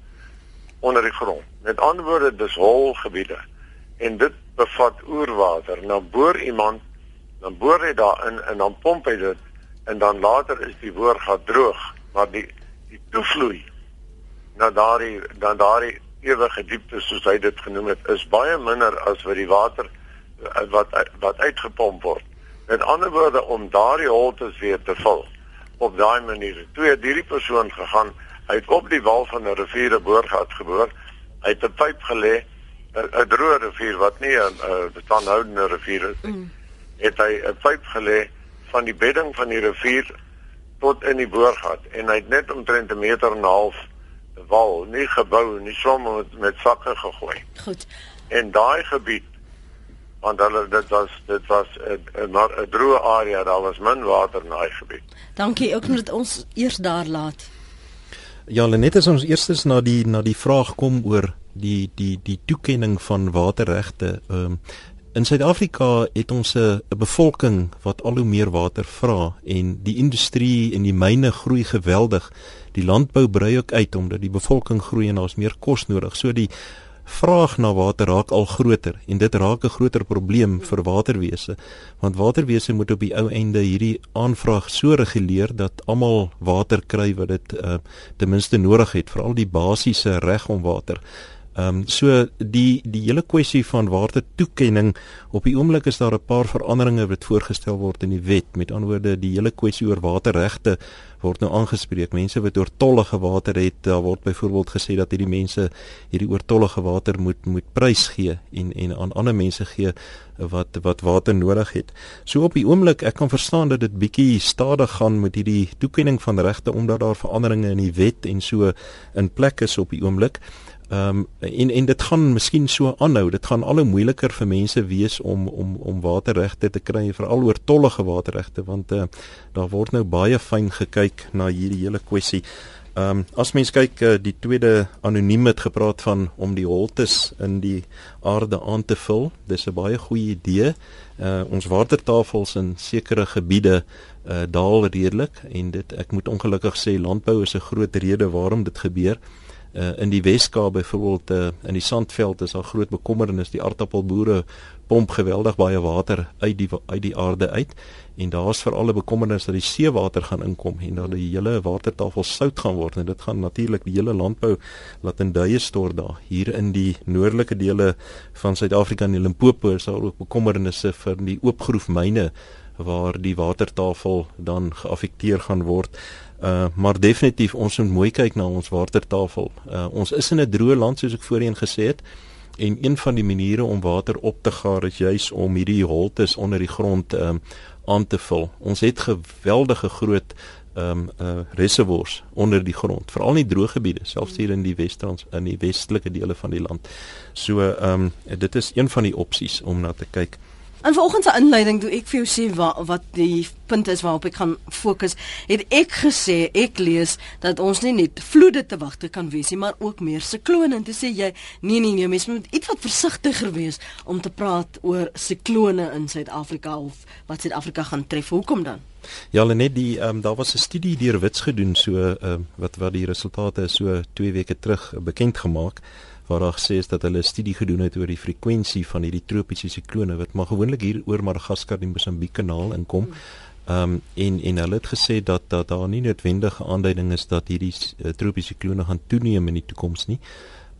onder die grond. Met ander woorde, dis hol gebiede en dit bevat oerwater. Nou boor iemand, dan boor hy daarin en dan pomp hy dit en dan later is die boor gaan droog, maar die die toevloei na daardie dan daardie ewige dieptes soos hy dit genoem het, is baie minder as wat die water wat wat uitgepomp word. Met ander woorde om daardie holtes weer te vul op daai manier. Toe het hierdie persoon gegaan, hy het op die wal van 'n rivier 'n boorgat geboor. Hy het 'n pyp gelê, 'n droë rivier wat nie 'n bestaanhoudende rivier is nie. Mm. Het hy 'n pyp gelê van die bedding van die rivier tot in die boorgat en hy het net omtrent 'n meter en 'n half wal, nie gebou nie, sommer met, met sakke gegooi. Goed. En daai gebied want hulle dit was dit was 'n 'n droë area, daar was min water in daai gebied. Dankie, ook moet ons eers daar laat. Ja, net as ons eerstens na die na die vraag kom oor die die die toekenning van waterregte. Ehm um, in Suid-Afrika het ons 'n bevolking wat al hoe meer water vra en die industrie en die myne groei geweldig. Die landbou brei ook uit omdat die bevolking groei en daar's meer kos nodig. So die vraag na water raak al groter en dit raak 'n groter probleem vir waterwese want waterwese moet op die ou einde hierdie aanvraag so reguleer dat almal water kry wat dit uh, ten minste nodig het veral die basiese reg om water Ehm um, so die die hele kwessie van waarde toekenning op die oomblik is daar 'n paar veranderinge wat voorgestel word in die wet. Met ander woorde, die hele kwessie oor waterregte word nou aangespreek. Mense wat oortollige water het, daar word byvoorbeeld gesê dat hierdie mense hierdie oortollige water moet moet prys gee en en aan ander mense gee wat wat water nodig het. So op die oomblik, ek kan verstaan dat dit bietjie stadig gaan met hierdie toekenning van regte omdat daar veranderinge in die wet en so in plek is op die oomblik. Ehm um, en en dit gaan miskien so aanhou. Dit gaan al hoe moeiliker vir mense wees om om om waterregte te kry, veral oor tollige waterregte want uh, daar word nou baie fyn gekyk na hierdie hele kwessie. Ehm um, as mens kyk uh, die tweede anoniem het gepraat van om die holtes in die aarde aan te vul. Dis 'n baie goeie idee. Uh ons watertafels in sekere gebiede uh daal redelik en dit ek moet ongelukkig sê landbou is 'n groot rede waarom dit gebeur in die Weskaap byvoorbeeld uh, in die Sandveld is daar groot bekommernis. Die aardappelboere pomp geweldig baie water uit die uit die aarde uit. En daar's veral 'n bekommernis dat die seewater gaan inkom en dat die hele watertafel sout gaan word. En dit gaan natuurlik die hele landbou laat in duie stort daar. Hier in die noordelike dele van Suid-Afrika en Limpopo is daar ook bekommernisse vir die oopgroefmyne waar die watertafel dan geaffekteer gaan word. Uh maar definitief ons moet mooi kyk na ons watertafel. Uh ons is in 'n droë land soos ek voorheen gesê het en een van die maniere om water op te gaar is juis om hierdie holtes onder die grond um aan te vul. Ons het geweldige groot um uh reservoirs onder die grond, veral in die droë gebiede, selfs hier in die Westrans in die westelike dele van die land. So um dit is een van die opsies om na te kyk. En vanoggend se inleiding toe ek vir jou sê wat wat die punt is waarop ek gaan fokus, het ek gesê ek lees dat ons nie net vloede te wagte kan wees nie, maar ook meer siklone. En toe sê jy, nee nee nee, mens moet iets wat versigtiger wees om te praat oor siklone in Suid-Afrika of wat Suid-Afrika gaan tref. Hoekom dan? Ja, net die ehm um, daar was 'n studie deur Wits gedoen so ehm um, wat wat die resultate so 2 weke terug bekend gemaak waar daar gesê is dat hulle 'n studie gedoen het oor die frekwensie van hierdie tropiese siklone wat maar gewoonlik hier oor Madagaskar en Mosambiek kanaal inkom. Ehm um, en en hulle het gesê dat dat daar nie noodwendige aanduiding is dat hierdie uh, tropiese siklone gaan toeneem in die toekoms nie.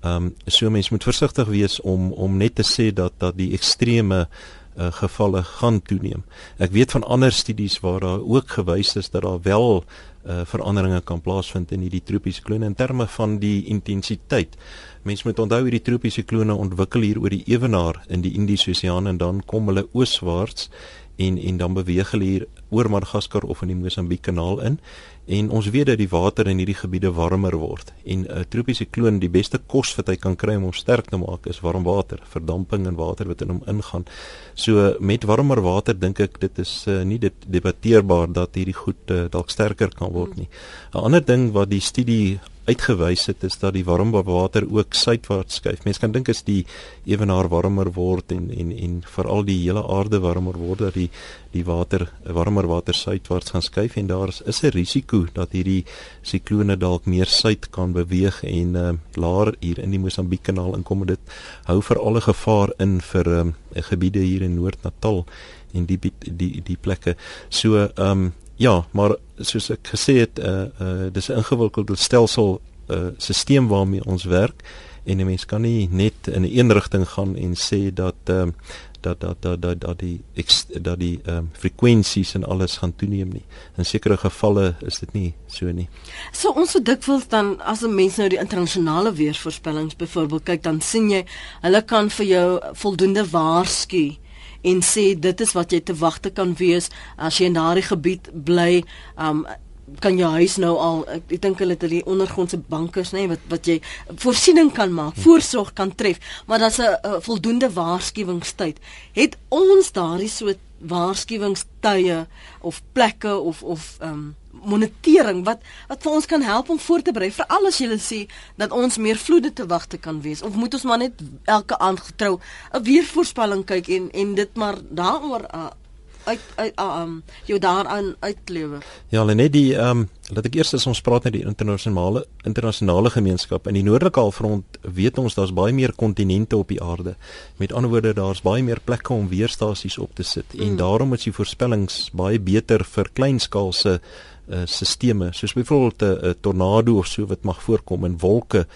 Ehm um, so mense moet versigtig wees om om net te sê dat dat die ekstreme uh, gevalle gaan toeneem. Ek weet van ander studies waar daar ook gewys is dat daar wel uh, veranderinge kan plaasvind in hierdie tropiese siklone in terme van die intensiteit. Mense moet onthou hierdie tropiese siklone ontwikkel hier oor die ewenaar in die Indiese Oseaan en dan kom hulle ooswaarts en en dan beweeg hulle hier oor Madagaskar of in die Mosambiek kanaal in en ons weet dat die water in hierdie gebiede warmer word en 'n tropiese kloon die beste kos wat hy kan kry om hom sterk te maak is warm water, verdamping en water wat in hom ingaan. So met warmer water dink ek dit is uh, nie dit debatteerbaar dat hierdie goed uh, dalk sterker kan word nie. 'n Ander ding wat die studie uitgewys het is dat die warm water ook suidwaarts skuif. Mense kan dink as die ewenaar warmer word en en en veral die hele aarde warmer word dat die die water warmer water suidwaarts gaan skuif en daar is, 'n risiko dat hierdie siklone dalk meer suid kan beweeg en uh, laer hier in die Mosambiek kanaal inkom dit hou vir alle gevaar in vir um, gebiede hier in Noord-Natal en die die die plekke. So ehm um, Ja, maar soos ek gesê het, uh uh dis 'n ingewikkelde stelsel uh stelsel waarmee ons werk en 'n mens kan nie net in 'n een rigting gaan en sê dat ehm uh, dat dat dat dat dat die dat die ehm um, frekwensies en alles gaan toeneem nie. In sekere gevalle is dit nie so nie. So ons so dikwels dan as 'n mens nou die internasionale weervoorspellings byvoorbeeld kyk, dan sien jy hulle kan vir jou voldoende waarsku en sê dit is wat jy te wagte kan wees as jy in daardie gebied bly. Um kan jou huis nou al ek, ek dink hulle het die ondergrondse bankers nê nee, wat wat jy voorsiening kan maak, voorsorg kan tref, maar daar's 'n voldoende waarskuwingstyd. Het ons daardie soort waarskuwingstye of plekke of of um monitering wat wat vir ons kan help om voor te berei vir alles jy sê dat ons meer vloede te wagte kan wees of moet ons maar net elke aand getrou 'n weervoorspelling kyk en en dit maar daaroor uh, uit uit uh, um jou daaraan uitlewe. Ja, net die um laat ek eers as ons praat met die internasionale internasionale gemeenskap in die noordelike halfrond weet ons daar's baie meer kontinente op die aarde. Met ander woorde daar's baie meer plekke om weerstasies op te sit mm. en daarom is die voorspellings baie beter vir kleinskaalse uh, sisteme soos byvoorbeeld 'n uh, tornado of so wat mag voorkom in wolke.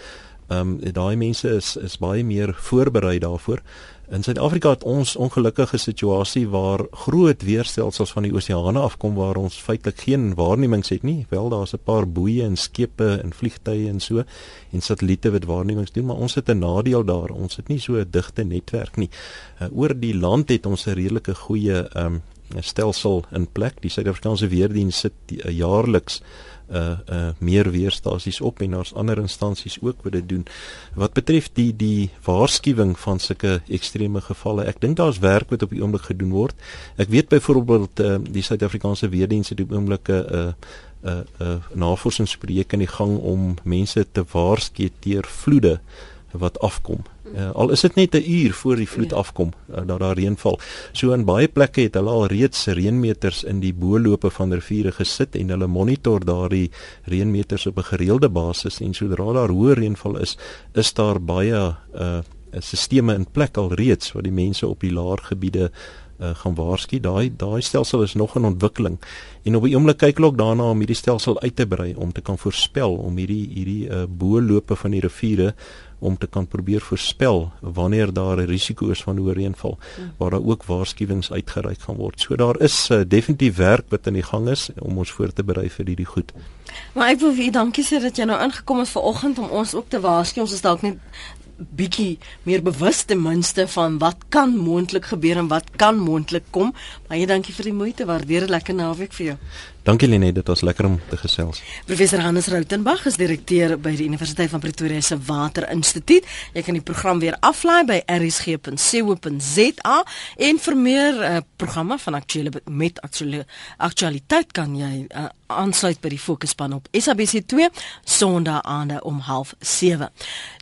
Ehm um, daai mense is is baie meer voorberei daarvoor. In Suid-Afrika het ons ongelukkige situasie waar groot weerstelsels van die oseane afkom waar ons feitelik geen waarnemings het nie. Wel daar's 'n paar boeie en skepe en vliegtye en so en satelliete wat waarnemings doen, maar ons het 'n nadeel daar. Ons het nie so 'n digte netwerk nie. Uh, oor die land het ons 'n redelike goeie ehm um, stelsel in plek. Die Suid-Afrikaanse weerdiens sit uh, jaarliks uh uh meer weerstasies op en daar's ander instansies ook wat dit doen. Wat betref die die waarskuwing van sulke ekstreme gevalle, ek dink daar's werk wat op die oomblik gedoen word. Ek weet byvoorbeeld uh die Suid-Afrikaanse weerdiens het op die oomblik 'n uh 'n uh, uh navorsingsprojek in die gang om mense te waarsku teen vloede wat afkom. Uh, al is dit net 'n uur voor die vloed ja. afkom uh, dat daar reën val. So in baie plekke het hulle al reeds reënmeters in die boelope van riviere gesit en hulle monitor daardie reënmeters op 'n gereelde basis en sodra daar hoë reënval is, is daar baie uh sisteme in plek al reeds waar die mense op die laer gebiede uh, gaan waarsku. Daai daai stelsel is nog in ontwikkeling. En op die oomblik kyk hulle ook daarna om hierdie stelsel uit te brei om te kan voorspel om hierdie hierdie uh, boelope van die riviere om te kan probeer voorspel wanneer daar 'n risiko is van hoë reënval waar daar ook waarskuwings uitgereik gaan word. So daar is uh, definitief werk wat aan die gang is om ons voor te berei vir hierdie goed. Maar ek wil vir dankie sê dat jy nou ingekom het vanoggend om ons ook te waarsku. Ons is dalk net bietjie meer bewus ten minste van wat kan moontlik gebeur en wat kan moontlik kom. Baie dankie vir die moeite. Waardeer dit lekker naweek vir jou. Dankie Lenet, dit was lekker om te gesels. Professor Hannes Rautenbach is direkteur by die Universiteit van Pretoria se Water Instituut. Jy kan die program weer aflaai by rsg.co.za en vir meer uh, programme van aktuelle met aktuelle aktualiteit kan jy uh, aansluit by die fokusspan op SABC2 Sondag aande om 07:30.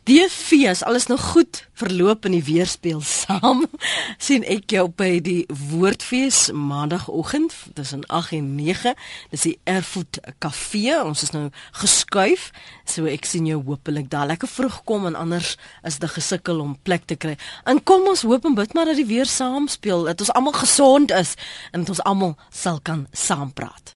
Die fees, alles nog goed verloop in die weerspieël saam. sien ek jou by die Woordfees maandagooggend tussen 8 en 9 Dis die Erfurt Kafee. Ons is nou geskuif. So ek sien jou hopelik daar lekker vroeg kom en anders is dit gesukkel om plek te kry. En kom ons hoop en bid maar dat die weer saamspeel, dat ons almal gesond is en dat ons almal sal kan saampraat.